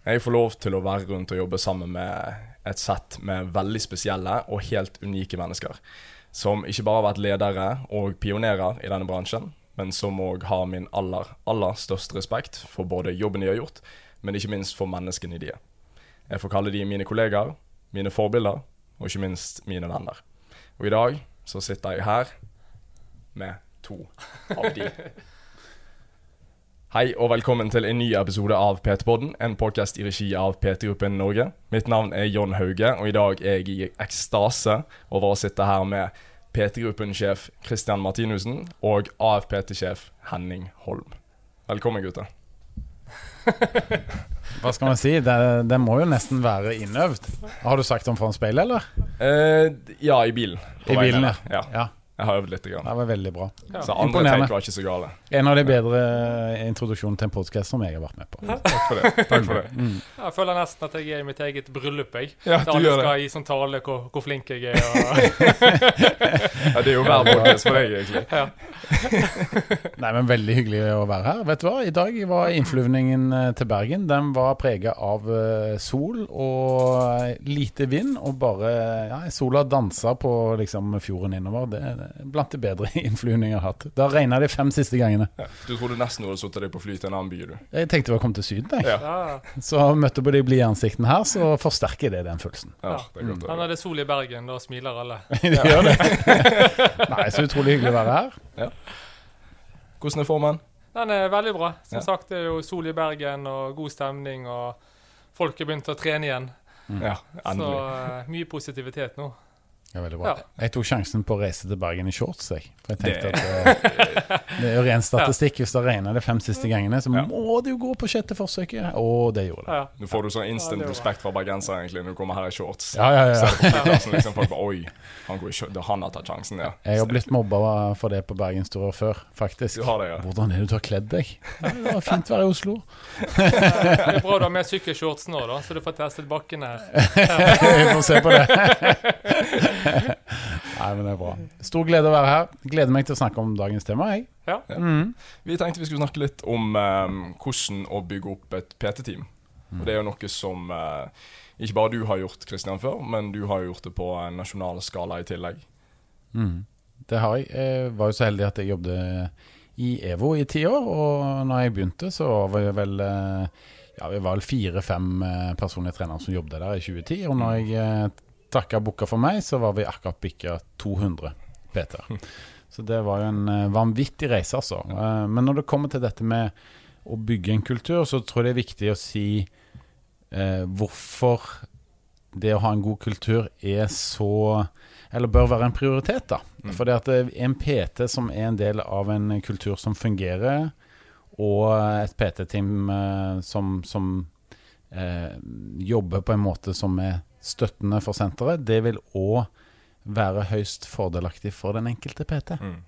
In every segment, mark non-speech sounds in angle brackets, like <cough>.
Jeg får lov til å være rundt og jobbe sammen med et sett med veldig spesielle og helt unike mennesker. Som ikke bare har vært ledere og pionerer i denne bransjen, men som òg har min aller, aller største respekt for både jobben de har gjort, men ikke minst for menneskene de er. Jeg får kalle de mine kollegaer, mine forbilder og ikke minst mine venner. Og i dag så sitter jeg her med to av de. <laughs> Hei og velkommen til en ny episode av PT-podden, en podcast i regi av PT-gruppen Norge. Mitt navn er John Hauge, og i dag er jeg i ekstase over å sitte her med PT-gruppen-sjef Christian Martinussen og AFPT-sjef Henning Holm. Velkommen, gutter. <laughs> Hva skal man si? Det, det, må jo nesten være innøvd. Har du sagt om foran speilet, eller? Eh, ja, i bilen. I bilen, ja. ja. Jeg har øvd litt. Grann. Det var veldig bra. Ja. Så andre take var ikke så gale. En av de bedre introduksjonene til en podkast som jeg har vært med på. Takk for det. Takk for det. Mm. Jeg føler nesten at jeg er i mitt eget bryllup. Jeg. Ja, Der alle skal gi sånn tale hvor, hvor, flink jeg er. Og... <laughs> ja, det er jo hver podkast for deg, egentlig. Ja. Nei, men Veldig hyggelig å være her. Vet du hva? I dag var innflyvningen eh, til Bergen Den var prega av eh, sol og lite vind. Og bare ja, sola dansa på liksom, fjorden innover. Det, det blant de bedre <laughs> innflyvningene jeg har hatt. Da har regna de fem siste gangene. Ja, du trodde nesten du hadde satt deg på fly til en annen by, du? Jeg tenkte jeg kom til Syden, jeg. Ja. Så møtte på de blide ansiktene her, så forsterker det den følelsen. Ja, det er godt, mm. Han hadde sol i Bergen, da smiler alle. <laughs> de gjør det. <laughs> Nei, så utrolig hyggelig å være her. Ja. Hvordan er formen? Den er veldig bra. Som sagt, det er jo sol i Bergen og god stemning, og folk er begynt å trene igjen. Mm. Ja, endelig. Så uh, mye positivitet nå. Ja, veldig bra. Ja. Jeg tok sjansen på å reise til Bergen i shorts. Jeg. For jeg tenkte det. at <laughs> det, det er jo ren statistikk. Hvis det regner de fem siste gangene, så må det jo gå på sjette forsøket. Og det gjorde det. Nå får du sånn instant respekt for bergensere egentlig når du kommer her i shorts. Ja, ja, ja. Så <laughs> liksom folk bare, Oi, han, går, han har tatt sjansen, ja. Jeg har blitt mobba for det på bergensturer før, faktisk. Du har det, ja. Hvordan er det du har kledd deg? Det var fint vær i Oslo. det er bra du har med sykkelshorts nå, da, så du får testet bakken her. <laughs> Vi får se på det. Nei, men det er bra. Stor glede å være her. Gleder meg til å snakke om dagens tema. Jeg. Ja. Mm. Vi tenkte vi skulle snakke litt om um, hvordan å bygge opp et PT-team. Mm. Og Det er jo noe som uh, ikke bare du har gjort Christian, før, men du har gjort det på en nasjonal skala i tillegg. Mm. Det har jeg. Jeg var jo så heldig at jeg jobbet i EVO i ti år. Og når jeg begynte, så var jeg vel uh, ja, vi var vel fire-fem uh, personlige trenere som jobbet der i 2010. Og når jeg takka booka for meg, så var vi akkurat bikka 200 PT. Så det var jo en uh, vanvittig reise, altså. Uh, men når det kommer til dette med å bygge en kultur, så tror jeg det er viktig å si eh, hvorfor det å ha en god kultur er så Eller bør være en prioritet, da. Mm. For det at en PT som er en del av en kultur som fungerer, og et PT-team som, som jobber på en måte som er støttende for senteret, det vil òg være høyst fordelaktig for den enkelte PT. Mm.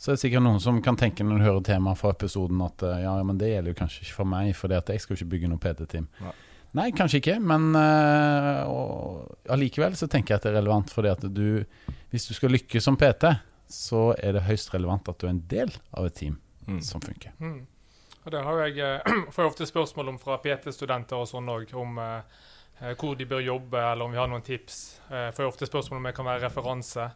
Så det er sikkert noen som kan tenke når du hører temaet fra episoden at eh, ja, men det gjelder jo kanskje ikke for meg, for jeg skal jo ikke bygge noe PT-team. Nei. Nei. kanskje ikke, men uh, allikevel så tenker jeg at det er relevant fordi at du Hvis du skal lykkes som PT, så er det høyst relevant at du er en del av et team mm. som funker. Mm. Og Det har jeg, uh, <clears throat> får jeg ofte spørsmål om fra PT-studenter og sånn òg, om uh, Eh, hvor de bør jobbe, eller om vi har noen tips. Jeg eh, får ofte spørsmål om jeg kan være referanse.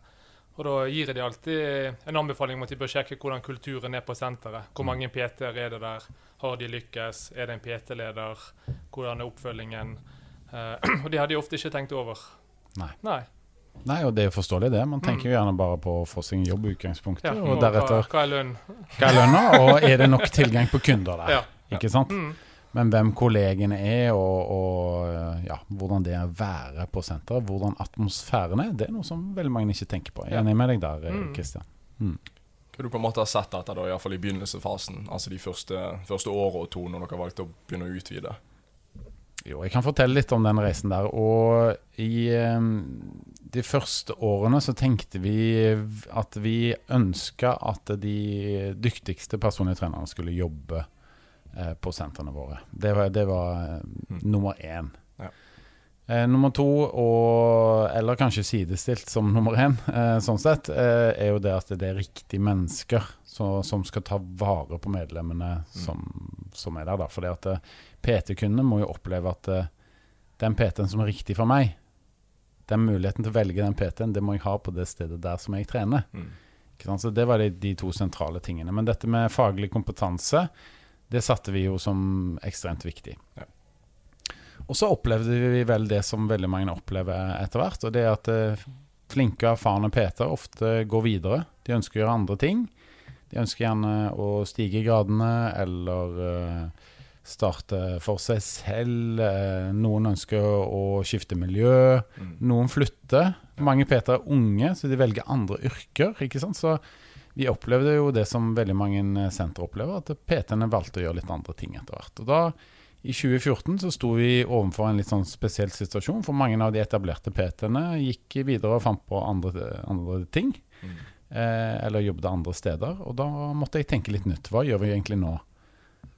Og Da gir jeg de alltid en anbefaling om at de bør sjekke hvordan kulturen er på senteret. Hvor mm. mange PT-er er det der? Har de lykkes? Er det en PT-leder? Hvordan er oppfølgingen? Eh, <clears throat> og det har de ofte ikke tenkt over. Nei. Nei. Nei, og det er forståelig, det. Man tenker jo mm. gjerne bare på å få seg en jobb i utgangspunktet. Ja, og, og deretter hva, hva er lønn? Hva er lønna, og er det nok tilgang på kunder der? <laughs> Ja. Ikke sant? Mm. Men hvem kollegene er, og, og ja, hvordan det er å være på senteret, hvordan atmosfæren er, det er noe som veldig mange ikke tenker på. Jeg er enig med deg der, Kristian. Mm. mm. Hva du på en måte har sett dette, da, iallfall i begynnelsesfasen, altså de første, første året og to, når dere valgte å begynne å utvide? Jo, jeg kan fortelle litt om den reisen der. Og i um, de første årene så tenkte vi at vi ønska at de dyktigste personlige trenerne skulle jobbe Eh, på sentrene våre. Det var, det var eh, mm. nummer én. Ja. Eh, nummer to, og, eller kanskje sidestilt som <laughs> nummer én, eh, sånn sett, eh, er jo det at det er riktige mennesker så, som skal ta vare på medlemmene mm. som, som, er der. da, fordi at PT-kundene må jo oppleve at eh, den PT-en som er riktig for meg, den muligheten til å velge den PT-en, det må jeg ha på det stedet der som jeg trener. Mm. Så Det var de, de to sentrale tingene. Men dette med faglig kompetanse, det satte vi jo som ekstremt viktig. Ja. Og så opplevde vi vel det som veldig mange opplever etter hvert, og det er at flinke flinke, erfarne PT-er ofte går videre. De ønsker å gjøre andre ting. De ønsker gjerne å stige i gradene eller eh, starte for seg selv. Eh, noen ønsker å skifte miljø. Mm. Noen flytter. Mange PT er unge, så de velger andre yrker. ikke sant? Så vi opplevde jo det som veldig mange sentre opplever, at PT-ene valgte å gjøre litt andre ting etter hvert. Og da, i 2014, så sto vi overfor en litt sånn spesiell situasjon, for mange av de etablerte PT-ene gikk videre og fant på andre, andre ting. Mm. Eh, eller jobbet andre steder. Og da måtte jeg tenke litt nytt. Hva gjør vi egentlig nå?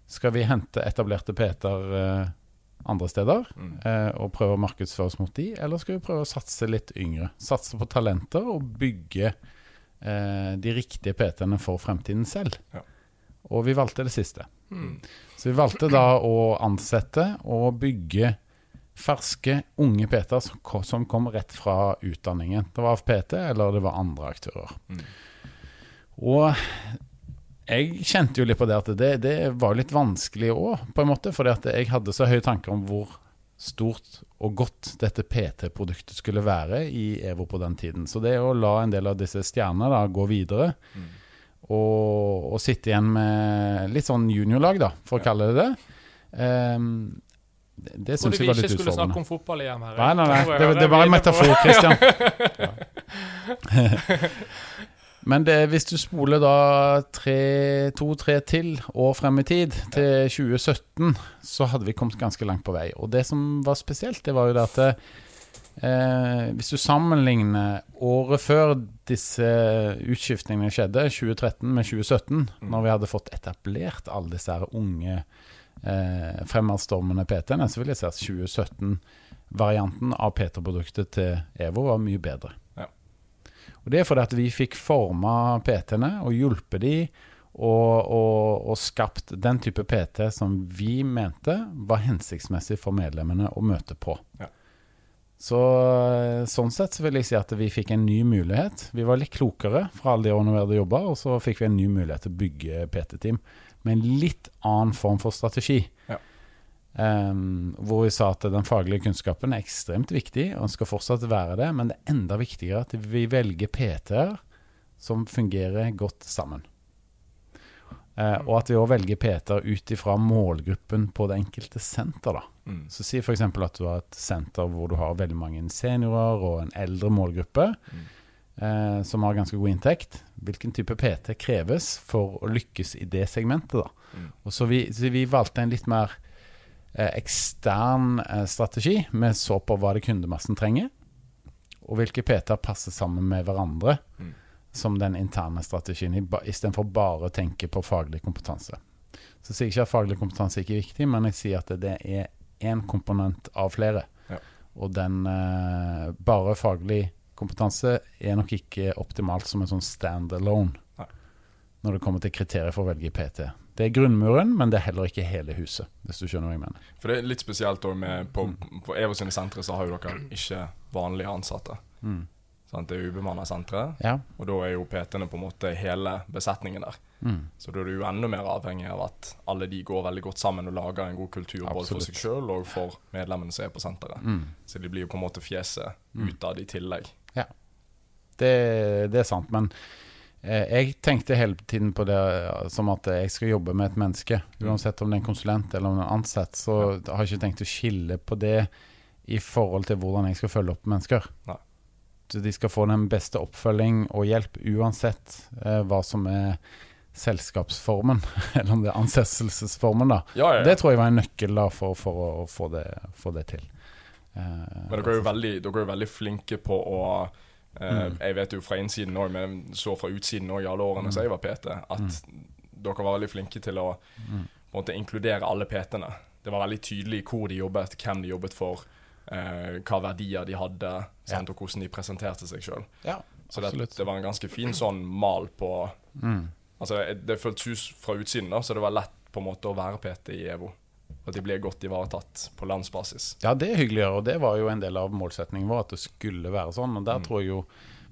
Skal vi hente etablerte PT-er eh, andre steder Mm. eh, og prøve å markedsføre oss mot de, eller skal vi prøve å satse litt yngre? Satse på talenter og bygge de riktige PT-ene for fremtiden selv. Ja. Og vi valgte det siste. Mm. Så vi valgte da å ansette og bygge ferske, unge PT-er som, kom rett fra utdanningen. Det var PT, eller det var andre aktører. Mm. Og jeg kjente jo litt på det at det, det var litt vanskelig òg, på en måte. Fordi at jeg hadde så høye tanker om hvor stort og godt dette PT-produktet skulle være i EVO på den tiden. Så det å la en del av disse stjernene da gå videre, Mm. og, og sitte igjen med litt sånn juniorlag, da, for å Ja. kalle det det, Um, det, det syns Trodde jeg vi var ikke litt skulle snakke utfordrende. om fotball igjen her. Nei, nei, nei. Det, det var en metafor, Christian. <laughs> <laughs> Men det, hvis du spoler da to-tre til år frem i tid, til 2017, så hadde vi kommet ganske langt på vei. Og det som var spesielt, det var jo det at eh, hvis du sammenligner året før disse utskiftningene skjedde, 2013 med 2017, Mm. når vi hadde fått etablert alle disse her unge eh, fremadstormende PT-ene, så vil jeg si at 2017-varianten av PT-produktet til EVO var mye bedre. Og Det er fordi at vi fikk forma PT-ene og hjulpet de og, og, og skapt den type PT som vi mente var hensiktsmessig for medlemmene å møte på. Ja. Så Sånn sett så vil jeg si at vi fikk en ny mulighet. Vi var litt klokere fra alle de årene vi hadde jobba, og så fikk vi en ny mulighet til å bygge PT-team med en litt annen form for strategi. Ja. Ehm, hvor vi sa at den faglige kunnskapen er ekstremt viktig, og den skal fortsatt være det, men det er enda viktigere at vi velger PT-er som fungerer godt sammen. Uh, og at vi òg velger PT-er ut ifra målgruppen på det enkelte senter. da. Mm. Så Si f.eks. at du har et senter hvor du har veldig mange seniorer og en eldre målgruppe Mm. uh, som har ganske god inntekt. Hvilken type PT kreves for å lykkes i det segmentet? da? Mm. Og så vi, så vi valgte en litt mer ekstern eh, strategi. Vi så på hva det kundemassen trenger, og hvilke PT-er passer sammen med hverandre Mm. som den interne strategien, istedenfor bare å tenke på faglig kompetanse. Så sier jeg ikke at faglig kompetanse ikke er viktig, men jeg sier at det er én komponent av flere. Ja. Og den eh, bare faglig kompetanse er nok ikke optimalt som en sånn standalone Nei. når det kommer til kriterier for å velge PT. Det er grunnmuren, men det er heller ikke hele huset, hvis du skjønner hva jeg mener. For det er litt spesielt også med På, på EVO sine sentre så har jo dere ikke vanlige ansatte. Mm. Sant? Det er ubemanna sentre, Ja. og da er jo PT-ene på en måte hele besetningen der. Mm. Så da er du jo enda mer avhengig av at alle de går veldig godt sammen og lager en god kultur både for seg sjøl og for medlemmene som er på senteret. Mm. Så de blir jo på en måte fjeset Mm. utad i tillegg. Det, det er sant, men jeg tenkte hele tiden på det eh, som at jeg skal jobbe med et menneske. Uansett om det er en konsulent eller om det er en ansatt, så har jeg ikke tenkt å skille på det i forhold til hvordan jeg skal følge opp mennesker. Nei. Så de skal få den beste oppfølging og hjelp uansett eh, hva som er selskapsformen, <laughs> eller om det er ansettelsesformen. da. Ja, ja, ja. Det tror jeg var en nøkkel da for, for å få det, få det til. Eh, Men dere er jo veldig, dere er veldig flinke på å eh, Mm. Jeg vet jo fra innsiden òg, men så fra utsiden òg i alle årene så jeg var PT, at dere var veldig flinke til å Mm. måte inkludere alle PT-ene. Det var veldig tydelig hvor de jobbet, hvem de jobbet for, eh, hva verdier de hadde, ja. og hvordan de presenterte seg sjøl. ja, Så det, det var en ganske fin sånn mal på Mm. Altså, Det føltes ut fra utsiden da, så det var lett på en måte å være PT i EVO. At de blir godt ivaretatt på landsbasis. Ja, det er hyggelig å gjøre, og det var jo en del av målsetningen vår, at det skulle være sånn. Og der Mm. tror jeg jo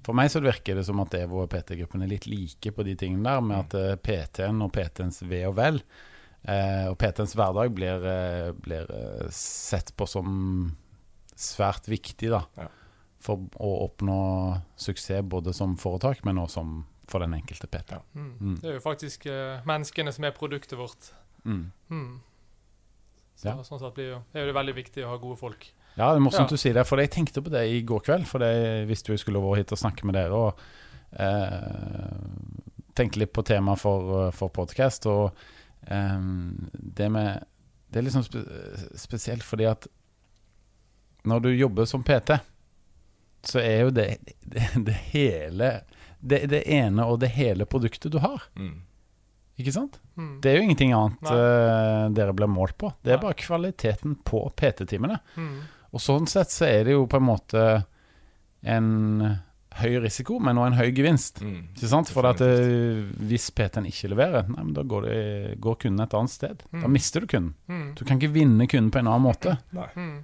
For meg så virker det som at EVO og PT-gruppen er litt like på de tingene der, med at eh, PT-en og PT-ens ve og vel, eh, og PT-ens hverdag blir, eh, blir eh, sett på som svært viktig, da. Ja. For å oppnå suksess både som foretak, men også som for den enkelte PT. Ja. Mm. Mm. Det er jo faktisk eh, menneskene som er produktet vårt. Mm. Mm. Så Ja. sånn sett blir jo, er jo veldig viktig å ha gode folk. Ja, det er morsomt Ja. du sier det, for jeg tenkte på det i går kveld. For jeg visste jo jeg skulle over hit og snakke med dere. Og eh, tenkte litt på temaet for, for podcast. Og eh, det med Det er liksom spe, spesielt fordi at når du jobber som PT, så er jo det det, det hele det, det ene og det hele produktet du har. Mm. Ikke sant? Mm. Det er jo ingenting annet eh, dere blir målt på. Det er Nei. bare kvaliteten på PT-timene. Mm. Og sånn sett så er det jo på en måte en høy risiko, men også en høy gevinst. Mm. Ikke sant? For at eh, hvis PT-en ikke leverer, nei, men da går, det, går kunden et annet sted. Da Mm. mister du kunden. Mm. Du kan ikke vinne kunden på en annen måte. Nei. Mm.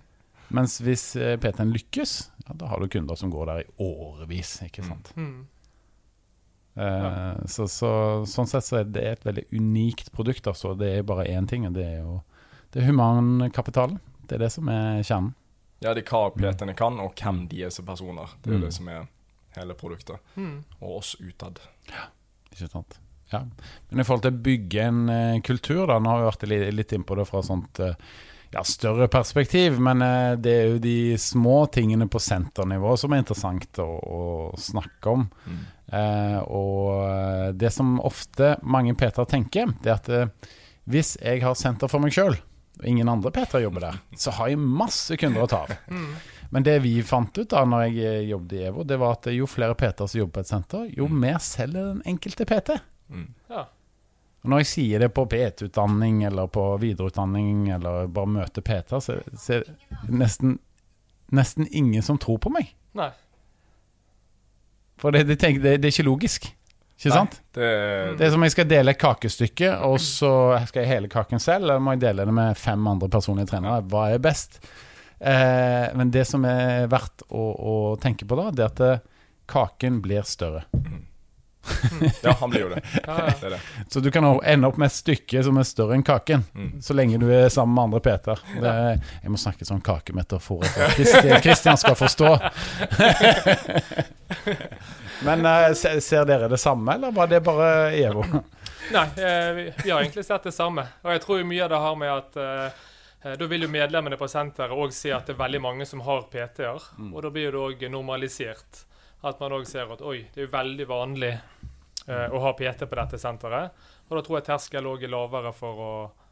Mens hvis eh, PT-en lykkes, ja, da har du kunder som går der i årevis. Ikke sant? Mm. Eh, så, så, sånn sett så er det et veldig unikt produkt. Altså. Det er bare én ting, og det er jo det er humankapitalen. Det er det som er kjernen. Ja, det er hva PT-ene kan, og hvem de er som personer. Det er Mm. det som er hele produktet. Mm. Og oss utad. Ikke sant? Ja. Men i forhold til å bygge en uh, kultur, da, nå har vi vært litt, litt inn på det fra sånt uh, ja, større perspektiv, men det er jo de små tingene på senternivå som er interessant å, å snakke om. Mm. Eh, og eh, det som ofte mange Peter tenker, det er at eh, hvis jeg har senter for meg sjøl, og ingen andre Peter jobber der, så har jeg masse kunder å ta av. Mm. Men det vi fant ut da når jeg jobbet i EVO, det var at jo flere Peter som jobber på et senter, jo mer selger den enkelte PT. Mm. Ja. Når jeg sier det på PT-utdanning eller på videreutdanning eller bare møter Peter, så, så er det nesten, nesten ingen som tror på meg. Nei. For det, de tenker, det, det er ikke logisk. Ikke sant? Det, Det er som om jeg skal dele et kakestykke, og så skal jeg hele kaken selv, eller må jeg dele det med fem andre personlige trenere? Hva er best? Eh, men det som er verdt å, å tenke på da, det er at kaken blir større. Ja, han blir jo det. <laughs> Ja, ja. Det er det. Så du kan ende opp med et stykke som er større enn kaken, Mm. så lenge du er sammen med andre Peter. Det, jeg må snakke sånn kakemetafor Christian skal forstå. <laughs> Men eh, ser dere det samme, eller var det bare EVO? Nei, eh, vi, vi har egentlig sett det samme. Og jeg tror mye av det har med at eh, da vil jo medlemmene på senteret òg se at det er veldig mange som har PT-er. Mm. Og da blir det òg normalisert. At man òg ser at oi, det er jo veldig vanlig eh, å ha PT på dette senteret. Og da tror jeg terskelen òg er lavere for å,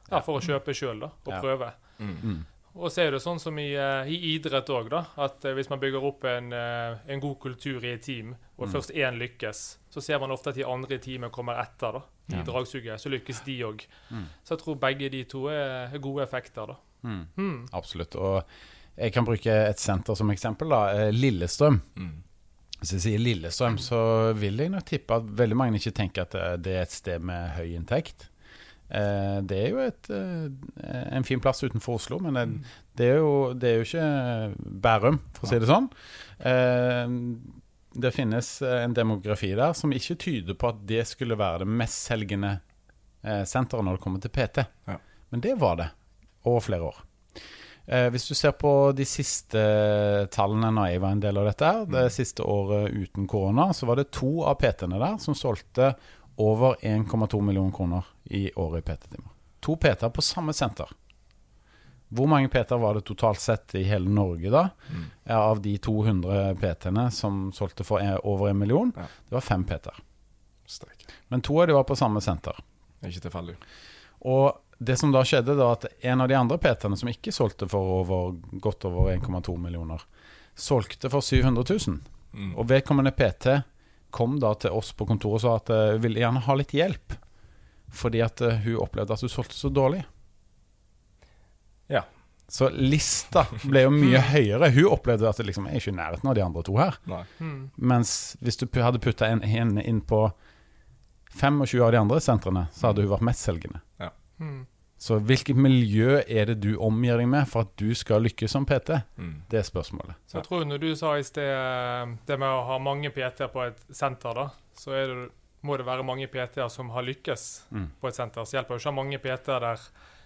ja, for å kjøpe sjøl og Ja. prøve. Mm. Mm. Og så er det sånn som i, eh, i idrett òg. At eh, hvis man bygger opp en, eh, en god kultur i et team, og Mm. først én lykkes, så ser man ofte at de andre i teamet kommer etter. da. I Ja. dragsuget. Så lykkes de òg. Mm. Så jeg tror begge de to er er gode effekter, da. Mm. Mm. Absolutt. Og jeg kan bruke et senter som eksempel. da, Lillestrøm. Hvis jeg sier Lillestrøm, så vil jeg nok tippe at veldig mange ikke tenker at eh, det er et sted med høy inntekt. Eh, Det er jo et, eh, en fin plass utenfor Oslo, men det, er, jo, det er jo ikke Bærum, for å si det sånn. Det finnes en demografi der som ikke tyder på at det skulle være det mestselgende senteret når det kommer til PT. Men det var det over flere år. Eh, hvis du ser på de siste tallene når jeg var en del av dette, her, det siste året uten korona, så var det to av PT-ene der som solgte over 1,2 millioner kroner i året i PT-timer. To PT-er på samme senter. Hvor mange PT-er var det totalt sett i hele Norge da? Mm. Av de 200 PT-ene som solgte for over en million, Ja. det var fem PT-er. Men to av de var på samme senter. Ikke tilfeldig. Og det som da skjedde, da at en av de andre PT-ene som ikke solgte for over, godt over 1,2 millioner, solgte for 700 000. Mm. Og vedkommende PT kom da til oss på kontoret og sa at eh, hun ville gjerne ha litt hjelp. Fordi at eh, hun opplevde at hun solgte så dårlig. Ja. Så lista ble jo mye høyere. Hun opplevde at det liksom, jeg er ikke i nærheten av de andre to her. Mm. Mens hvis du hadde putta en, en inn på 25 av de andre sentrene, så hadde hun vært mestselgende. Mm. Så hvilket miljø er det du omgir deg med for at du skal lykkes som PT? Mm. Det er spørsmålet. Så jeg tror når du sa i sted eh, det med å ha mange PT-er på et senter, da, så er det, må det være mange PT-er som har lykkes Mm. på et senter. Så hjelper jo ikke å ha mange PT-er der,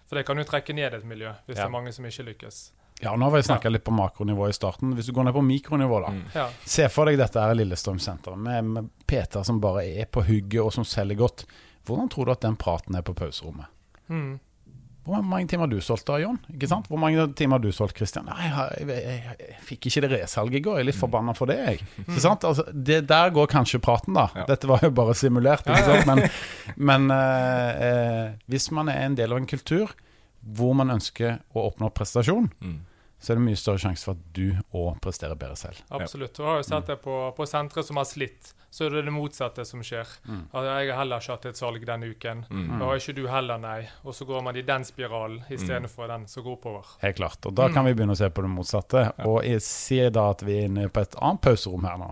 for det kan jo trekke ned et miljø hvis Ja. det er mange som ikke lykkes. Ja, Nå har vi snakka litt på makronivå i starten. Hvis du går ned på mikronivå, da. Mm. Ja. Se for deg dette her i Lillestrøm-senteret med, med PT-er som bare er på hugget og som selger godt. Hvordan tror du at den praten er på pauserommet? Mm. Hvor mange timer har du solgt da, Jon? Ikke sant? Hvor mange timer har du solgt, Kristian? Nei, jeg, jeg, jeg, jeg fikk ikke det resalget i går. Jeg er litt forbanna for det, jeg. Ikke sant? Altså, det der går kanskje praten, da. Ja. Dette var jo bare simulert, ikke sant? Men, men eh, eh, hvis man er en del av en kultur hvor man ønsker å oppnå prestasjon, Mm. så er det mye større sjanse for at du òg presterer bedre selv. Absolutt. Du har jo sett det på, på sentre som har slitt, så er det det motsatte som skjer. Mm. Altså, jeg har heller ikke hatt et salg denne uken. Mm. Da har ikke du heller, nei. Og så går man i den spiralen istedenfor den som går oppover. Helt klart. Og da kan vi begynne å se på det motsatte. Og jeg sier da at vi er inne på et annet pauserom her nå.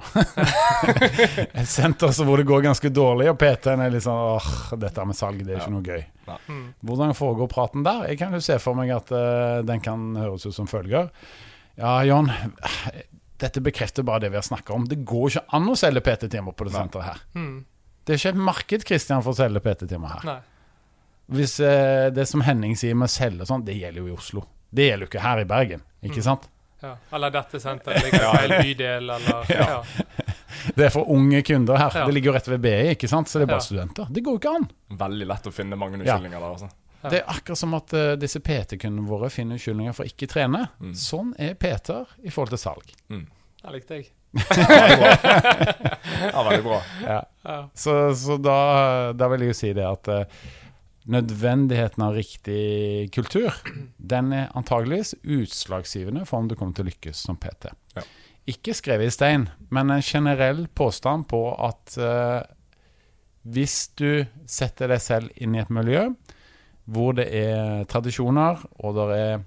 et senter så hvor det går ganske dårlig, og PT-en er litt sånn åh, dette med salg, det er ikke noe gøy. Mm. Hvordan foregår praten der? Jeg kan jo se for meg at uh, den kan høres ut som følger. Ja, Jon. Dette bekrefter bare det vi har snakka om. Det går ikke an å selge PT-timer på det Nei. senteret her. Mm. Det er ikke et marked Christian, for å selge PT-timer her. Nei. Hvis eh, det som Henning sier med å selge sånn, det gjelder jo i Oslo. Det gjelder jo ikke her i Bergen, ikke Mm. sant? Ja. Eller dette senteret ligger i feil bydel, eller <laughs> Ja. ja. Det er for unge kunder her. Ja. Det ligger jo rett ved BI, ikke sant? så det er bare Ja. studenter. Det går jo ikke an. Veldig lett å finne mange Ja. unnskyldninger der. Altså. Det er akkurat som at uh, disse PT-kundene våre finner unnskyldninger for ikke trene. Mm. Sånn er PT-er i forhold til salg. Det likte jeg. Ja, veldig bra. <laughs> Ja. Ja. Så, så da, da vil jeg jo si det at uh, nødvendigheten av riktig kultur, den er antageligvis utslagsgivende for om du kommer til å lykkes som PT. Ja. Ikke skrevet i stein, men en generell påstand på at uh, hvis du setter deg selv inn i et miljø hvor det er tradisjoner, og det er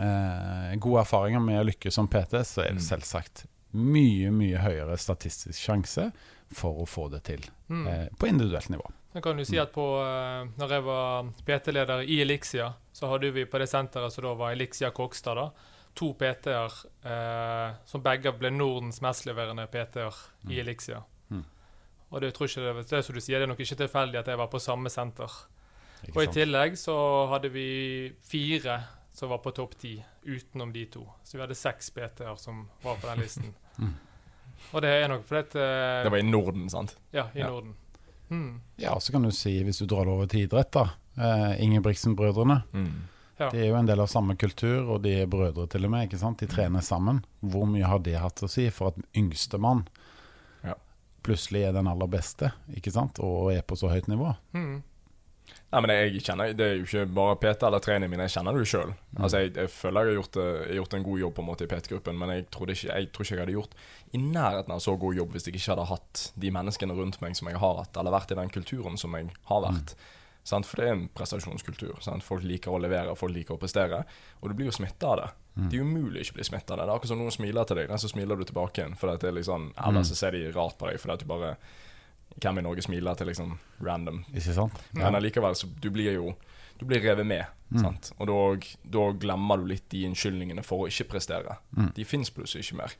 eh, gode erfaringer med å lykkes som PT, så er det Mm. selvsagt mye, mye høyere statistisk sjanse for å få det til Mm. eh, på individuelt nivå. Så kan du si at på, eh, når jeg var PT-leder i Elixia, så hadde vi på det senteret som da var Elixia Kokstad, da, to PT-er eh, som begge ble Nordens mestleverende PT-er i Elixia. Mm. Og det tror ikke det, det som du sier, det er nok ikke tilfeldig at jeg var på samme senter. Og i tillegg så hadde vi fire som var på topp ti, utenom de to. Så vi hadde seks PT-er som var på den listen. <laughs> Mm. Og det er nok fordi at uh, Det var i Norden, sant? Ja, i Ja. Norden. Mm. Ja, så kan du si, hvis du drar det over til idrett, da. Uh, Ingebrigtsen-brødrene. Mm. Ja. De er jo en del av samme kultur, og de er brødre til og med. ikke sant? De trener sammen. Hvor mye har det hatt å si for at yngstemann Ja. plutselig er den aller beste, ikke sant? Og er på så høyt nivå? Mm. Nei, men jeg kjenner, Det er jo ikke bare PT eller treningen min, jeg kjenner det jo sjøl. Mm. Altså, jeg, jeg føler jeg har gjort, eh, jeg gjort en god jobb på en måte i PT-gruppen, men jeg, trodde ikke, jeg tror ikke jeg hadde gjort i nærheten av så god jobb hvis jeg ikke hadde hatt de menneskene rundt meg som jeg har hatt, eller vært i den kulturen som jeg har vært. Sant? For det er en prestasjonskultur. Sant? Folk liker å levere, folk liker å prestere. Og du blir jo smitta av det. Det er umulig å ikke bli smitta av det. Det er akkurat som noen smiler til deg, så smiler du tilbake igjen. For det er litt sånn, Ellers så ser de rart på deg fordi at du bare Hvem i Norge smiler til liksom random Ikke sant? men allikevel, så du blir jo Du blir revet med. Sant? Og da, glemmer du litt de unnskyldningene for å ikke prestere. Mm. De fins plutselig ikke mer.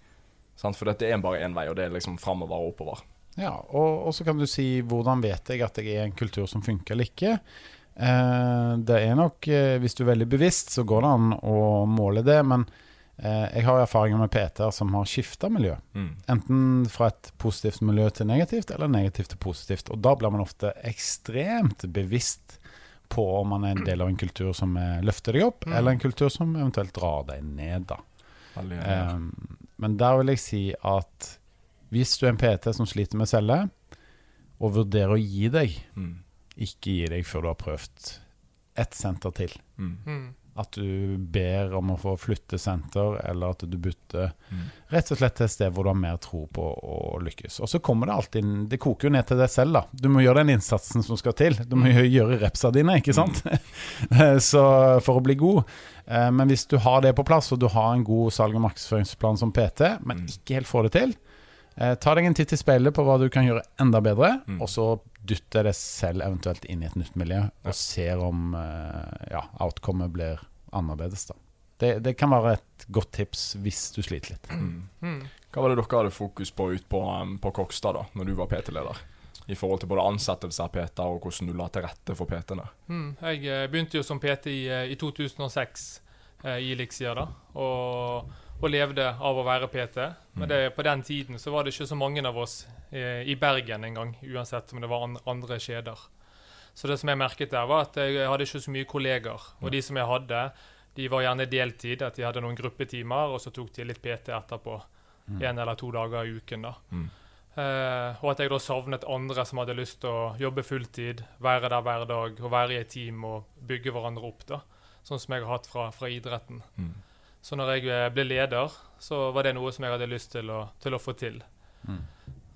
Sant? For dette er bare én vei, og det er liksom framover og oppover. Ja, og, og så kan du si hvordan vet jeg at jeg er i en kultur som funker eller ikke. Eh, det er nok, eh, hvis du er veldig bevisst, så går det an å måle det. Men jeg har erfaringer med PT-er som har skifta miljø. Mm. Enten fra et positivt miljø til negativt, eller negativt til positivt. Og da blir man ofte ekstremt bevisst på om man er en del av en kultur som eh, løfter deg opp, Mm. eller en kultur som eventuelt drar deg ned. da. Um, men der vil jeg si at hvis du er en PT som sliter med å selge, og vurderer å gi deg, mm. ikke gi deg før du har prøvd ett senter til. Mm. Mm. At du ber om å få flytte senter, eller at du bytter Mm. rett og slett til et sted hvor du har mer tro på å lykkes. Og så kommer det alltid Det koker jo ned til deg selv, da. Du må gjøre den innsatsen som skal til. Du må gjøre repsa dine, ikke sant? <laughs> så for å bli god. Eh, Men hvis du har det på plass, og du har en god salg- og markedsføringsplan som PT, men Mm. ikke helt får det til, Eh, ta deg en titt i speilet på hva du kan gjøre enda bedre, Mm. og så dytte deg selv eventuelt inn i et nytt miljø, og Ja. ser om eh, ja, outcomet blir annerledes. da. Det, det kan være et godt tips hvis du sliter litt. Mm. Mm. Hva var det dere hadde fokus på ut på, um, på Kokstad da, når du var PT-leder? I forhold til både ansettelse av PT og hvordan du la til rette for PT-ene. Mm. Jeg eh, begynte jo som PT i, eh, i 2006 eh, i Elixia, da. Og, og levde av å være PT. Men det, på den tiden så var det ikke så mange av oss eh, i Bergen engang, uansett om det var an, andre kjeder. Så det som jeg merket der, var at jeg hadde ikke så mye kolleger. Og de som jeg hadde, de var gjerne deltid, at de hadde noen gruppetimer, og så tok de litt PT etterpå. En eller to dager i uken, da. Mm. Eh, og at jeg da savnet andre som hadde lyst til å jobbe fulltid, være der hver dag og være i et team og bygge hverandre opp. da, Sånn som jeg har hatt fra, fra idretten. Mm. Så når jeg eh, ble leder, så var det noe som jeg hadde lyst til å, til å få til. Mm.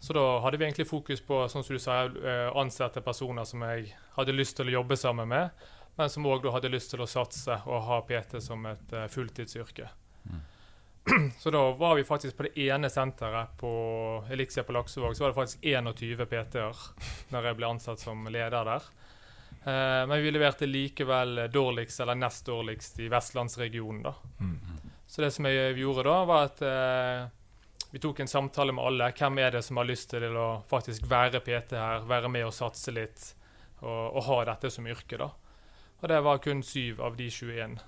Så da hadde vi egentlig fokus på sånn som du sa, ansatte personer som jeg hadde lyst til å jobbe sammen med, men som òg hadde lyst til å satse og ha PT som et fulltidsyrke. fulltidsyrke. <clears throat> Så da var vi faktisk på det ene senteret på Elixia på Laksevåg, så var det faktisk 21 PT-er når jeg ble ansatt som leder der. Eh, men vi leverte likevel dårligst, eller nest dårligst, i vestlandsregionen. da. Mm. Så det som jeg gjorde da, var at eh, vi tok en samtale med alle. Hvem er det som har lyst til å faktisk være PT her, være med og satse litt, og, og ha dette som yrke, da. Og det var kun syv av de 21.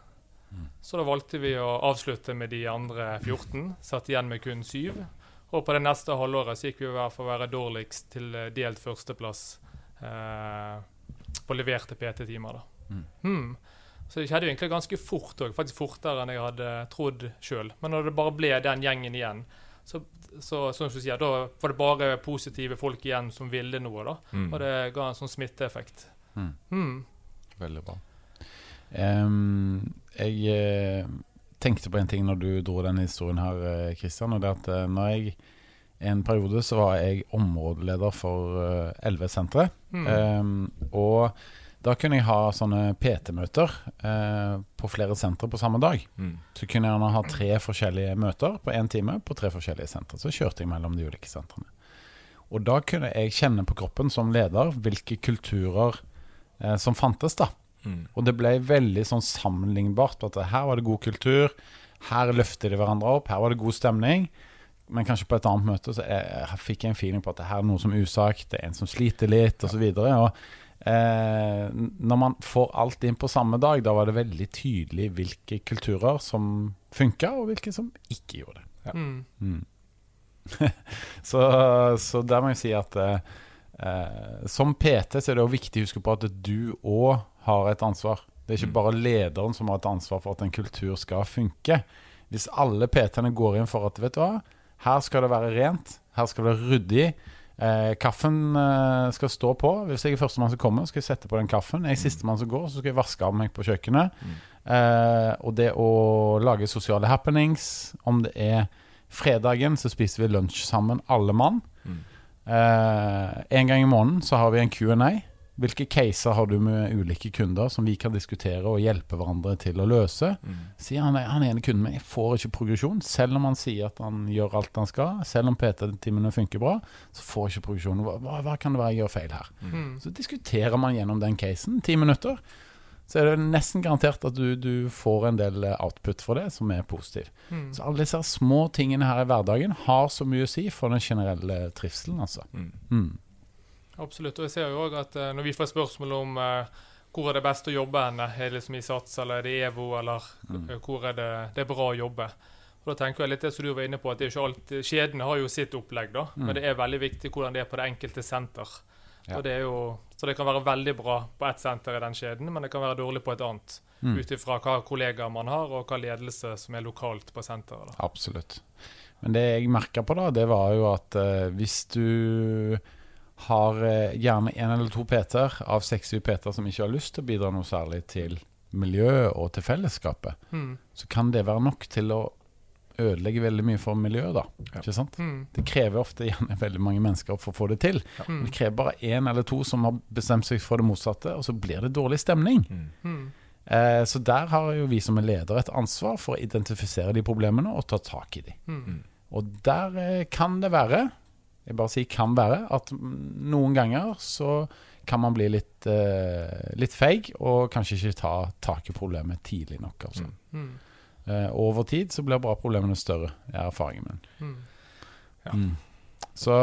Så da valgte vi å avslutte med de andre 14, satt igjen med kun syv. Og på det neste halvåret så gikk vi over for å være dårligst til eh, delt førsteplass eh, på leverte PT-timer. da. Mm. Hmm. Så det skjedde jo egentlig ganske fort òg, faktisk fortere enn jeg hadde trodd sjøl. Men når det bare ble den gjengen igjen, så, så som du sier, da var det bare positive folk igjen som ville noe. da. Mm. Og det ga en sånn smitteeffekt. Mm. Hmm. Veldig bra. Um, jeg eh, tenkte på en ting når du dro denne historien her, Kristian. Christian. Og det at eh, når jeg en periode så var jeg områdeleder for eh, Elve-senteret. Mm. Um, og da kunne jeg ha sånne PT-møter eh, på flere sentre på samme dag. Mm. Så kunne jeg gjerne ha tre forskjellige møter på én time på tre forskjellige sentre. Så kjørte jeg mellom de ulike sentrene. Og da kunne jeg kjenne på kroppen som leder hvilke kulturer eh, som fantes, da. Mm. Og det ble veldig sånn sammenlignbart. At her var det god kultur, her løfter de hverandre opp, her var det god stemning. Men kanskje på et annet møte så jeg, jeg fikk jeg en feeling på at det her er noe som er usagt, det er en som sliter litt, osv. Eh, når man får alt inn på samme dag, da var det veldig tydelig hvilke kulturer som funka, og hvilke som ikke gjorde det. Mm. Mm. <laughs> så, så der må jeg si at eh, eh, som PT så er det også viktig å huske på at du òg har et ansvar. Det er ikke Mm. bare lederen som har et ansvar for at en kultur skal funke. Hvis alle PT-ene går inn for at vet du hva, her skal det være rent, her skal det være ryddig. Eh, kaffen eh, skal stå på. Hvis jeg er førstemann som kommer, skal jeg sette på den kaffen. Jeg er sistemann som går, så skal jeg vaske av meg på kjøkkenet. Mm. Eh, og det å lage sosiale happenings, om det er fredagen, så spiser vi lunsj sammen, alle mann. Mm. Eh, en gang i måneden så har vi en Q&A. Hvilke caser har du med ulike kunder som vi kan diskutere og hjelpe hverandre til å løse? Mm. Sier han, han ene kunden min jeg får ikke progresjon, selv om han sier at han gjør alt han skal. Selv om PT-timene funker bra, så får ikke progresjon. Hva, hva, hva kan det være jeg gjør feil her? Mm. Så diskuterer man gjennom den casen, ti minutter. Så er det nesten garantert at du, du får en del eh, output for det, som er positiv. Mm. Så alle disse små tingene her i hverdagen har så mye å si for den generelle trivselen, altså. Mm. Absolutt. Og jeg ser jo òg at eh, når vi får spørsmål om eh, hvor er det best å jobbe henne, er det liksom i Sats eller er det EVO, eller Mm. eh, hvor er det, det er bra å jobbe. Og da tenker jeg litt det som du var inne på, at det er ikke alt, Kjedene har jo sitt opplegg, da, Mm. men det er veldig viktig hvordan det er på det enkelte senter. Ja. Det jo, så det kan være veldig bra på ett senter i den kjeden, men det kan være dårlig på et annet. Mm. Ut ifra hva kollegaer man har, og hva ledelse som er lokalt på senteret. Da. Absolutt. Men det jeg merka på, da, det var jo at eh, hvis du har eh, gjerne en eller to PT-er av 60 Peter som ikke har lyst til å bidra noe særlig til miljøet og til fellesskapet, Mm. så kan det være nok til å ødelegge veldig mye for miljøet, da. Ja. Ikke sant? Mm. Det krever ofte <laughs> gjerne veldig mange mennesker for å få det til. Mm. Det krever bare én eller to som har bestemt seg for det motsatte, og så blir det dårlig stemning. Mm. Mm. Eh, så der har jo vi som er ledere et ansvar for å identifisere de problemene og ta tak i de. Mm. Og der eh, kan det være, jeg bare sier kan være, at noen ganger så kan man bli litt, eh, litt feig og kanskje ikke ta tak i problemet tidlig nok. Altså. Mm. Mm. Eh, over tid så blir bare problemene større, er erfaringen min. Mm. Ja. Mm. Så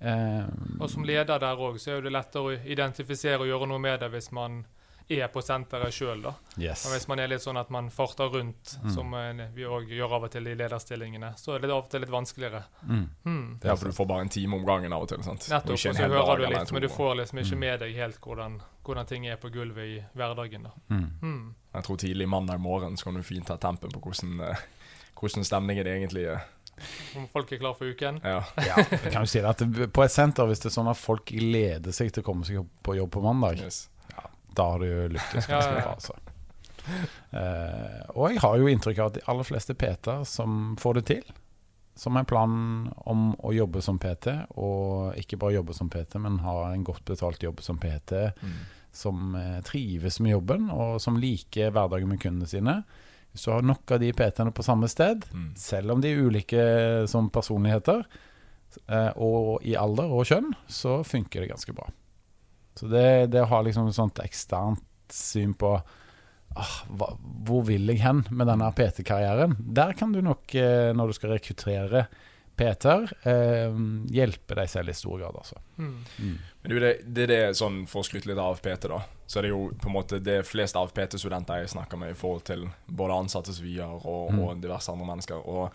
eh, Og som leder der òg, så er det lettere å identifisere og gjøre noe med det hvis man er på senteret sjøl, da. Yes. Og hvis man er litt sånn at man farter rundt, Mm. som eh, vi òg gjør av og til i lederstillingene, så er det av og til litt vanskeligere. Mm. Mm. Ja, for du får bare en time om gangen av og til. sant? Nettopp, Og og så hører du litt, men du får liksom ikke Mm. med deg helt hvordan, hvordan ting er på gulvet i hverdagen. da. Mm. Mm. Jeg tror tidlig mandag morgen så kan du fint ta tempen på hvordan, eh, hvordan stemningen egentlig er. Om folk er klar for uken. Ja. Ja, kan jo si det at På et senter, hvis det er sånn at folk gleder seg til å komme seg på jobb på mandag, Yes. Da har du jo lykkes ganske bra. Altså. Eh, og jeg har jo inntrykk av at de aller fleste PT-er som får det til, som har en plan om å jobbe som PT, og ikke bare jobbe som PT, men ha en godt betalt jobb som PT, Mm. som eh, trives med jobben, og som liker hverdagen med kundene sine. Hvis du har nok av de PT-ene på samme sted, Mm. selv om de er ulike som personligheter, eh, og i alder og kjønn, så funker det ganske bra. Så det, det å ha liksom et sånt eksternt syn på ah, hva, hvor vil jeg hen med denne PT-karrieren, der kan du nok, eh, når du skal rekruttere PT-er, eh, hjelpe deg selv i stor grad, altså. Mm. Mm. Men det, er det, det er det sånn, For å skryte litt av PT, da, så er det jo på en måte det fleste av PT-studenter jeg snakker med i forhold til både ansattes vier og, Mm. og diverse andre mennesker. Og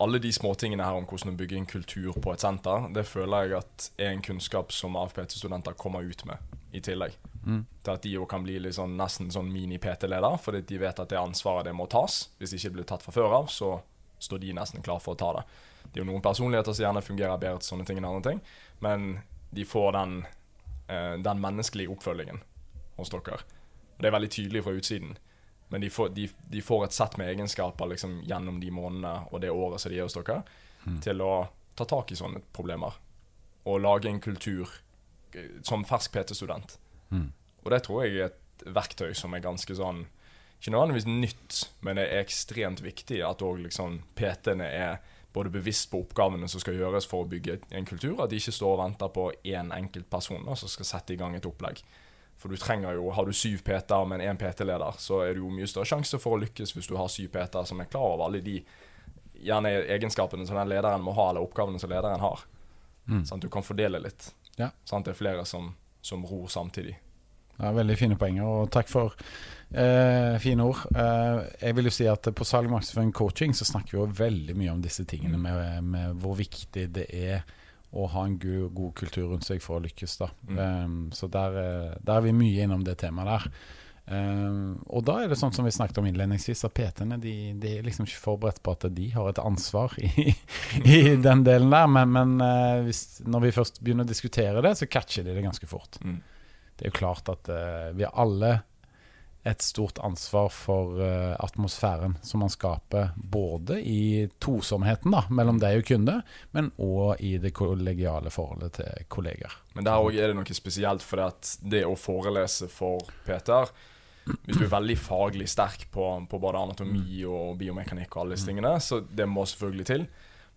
alle de småtingene her om hvordan å bygge en kultur på et senter, det føler jeg at er en kunnskap som AFPT-studenter kommer ut med, i tillegg. Mm. Til at de jo kan bli sånn, nesten sånn mini-PT-leder, fordi de vet at det ansvaret det må tas. Hvis det ikke blir tatt fra før av, så står de nesten klar for å ta det. Det er jo noen personligheter som gjerne fungerer bedre til sånne ting enn andre ting, men de får den, eh, den menneskelige oppfølgingen hos dere. Og det er veldig tydelig fra utsiden. Men de får, de, de får et sett med egenskaper liksom, gjennom de månedene og det året som de er hos dere, Mm. til å ta tak i sånne problemer. Og lage en kultur eh, som fersk PT-student. Mm. Og det tror jeg er et verktøy som er ganske sånn Ikke nødvendigvis nytt, men det er ekstremt viktig at òg liksom, PT-ene er både bevisst på oppgavene som skal gjøres for å bygge en kultur, at de ikke står og venter på én enkelt person som skal sette i gang et opplegg. For du trenger jo, Har du syv PT-er, men én PT-leder, så er det jo mye større sjanse for å lykkes hvis du har syv PT-er som er klar over alle de gjerne egenskapene som den lederen må ha, eller oppgavene som lederen har. Mm. Sånn du kan fordele litt. Ja. Sånn det er flere som, som ror samtidig. Ja, veldig fine poenger, og takk for eh, fine ord. Eh, jeg vil jo si at på salg, markedsføring, coaching så snakker vi jo veldig mye om disse tingene Mm. med, med hvor viktig det er å ha en god, god kultur rundt seg for å lykkes. da. Mm. Um, så der, eh, der er vi mye innom det temaet der. Um, og da er det sånn som vi snakket om innledningsvis, at PT-ene de, de er liksom ikke forberedt på at de har et ansvar i, i <laughs> den delen der. Men, men uh, hvis, når vi først begynner å diskutere det, så catcher de det ganske fort. Mm. Det er jo klart at uh, vi alle et stort ansvar for uh, atmosfæren som man skaper, både i tosomheten da, mellom deg og kunde, men òg i det kollegiale forholdet til kolleger. Men der òg er det noe spesielt, for at det å forelese for Peter Hvis du er veldig faglig sterk på, på både anatomi og biomekanikk og alle disse tingene, så det må selvfølgelig til.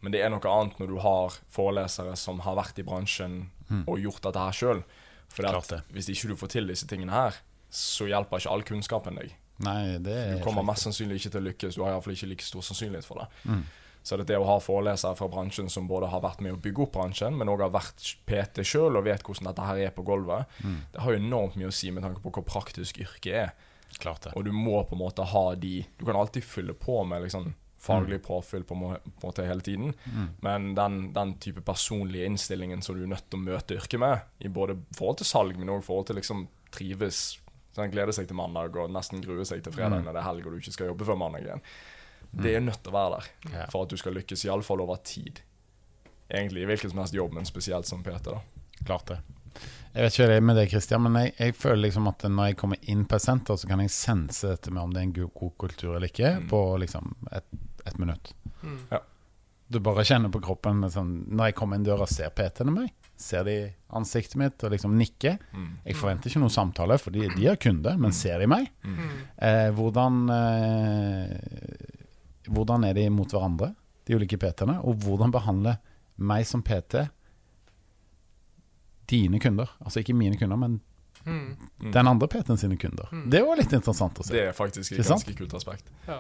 Men det er noe annet når du har forelesere som har vært i bransjen Mm. og gjort dette her sjøl. For hvis ikke du får til disse tingene her, så hjelper ikke all kunnskapen deg. Nei, det er Du kommer mest sannsynlig ikke til å lykkes. Du har iallfall ikke like stor sannsynlighet for det. Mm. Så det å ha forelesere fra bransjen som både har vært med å bygge opp bransjen, men òg har vært PT sjøl og vet hvordan dette her er på gulvet, Mm. det har jo enormt mye å si med tanke på hvor praktisk yrket er. klart det. Og du må på en måte ha de Du kan alltid fylle på med liksom faglig påfyll på en må- på en måte hele tiden, Mm. men den, den type personlige innstillingen som du er nødt til å møte yrket med, i både forhold til salg, men òg forhold til liksom trives sånn, gleder seg til mandag og nesten gruer seg til fredag Mm. når det er helg og du ikke skal jobbe før mandag igjen. Det er nødt til å være der Ja. for at du skal lykkes, iallfall over tid. Egentlig i hvilken som helst jobb, men spesielt som PT. da. Klart det. Jeg vet ikke det er med deg, Christian, men jeg, jeg føler liksom at når jeg kommer inn på et senter, så kan jeg sense dette med om det er en god, god kultur eller ikke, Mm. på liksom et, et minutt. Mm. Du bare kjenner på kroppen liksom, Når jeg kommer inn døra, ser PT-ene meg? Ser de ansiktet mitt og liksom nikker? Mm. Jeg forventer ikke noen samtale, for de, de er kunde, men ser de meg? Mm. Mm. Eh, hvordan eh, Hvordan er de mot hverandre? de ulike PT-ene, og hvordan behandler meg som PT dine kunder. Altså ikke mine kunder, men Mm. Mm. den andre PT-en sine kunder. Mm. Det var litt interessant å se. Det er faktisk et ganske kult aspekt. Ja.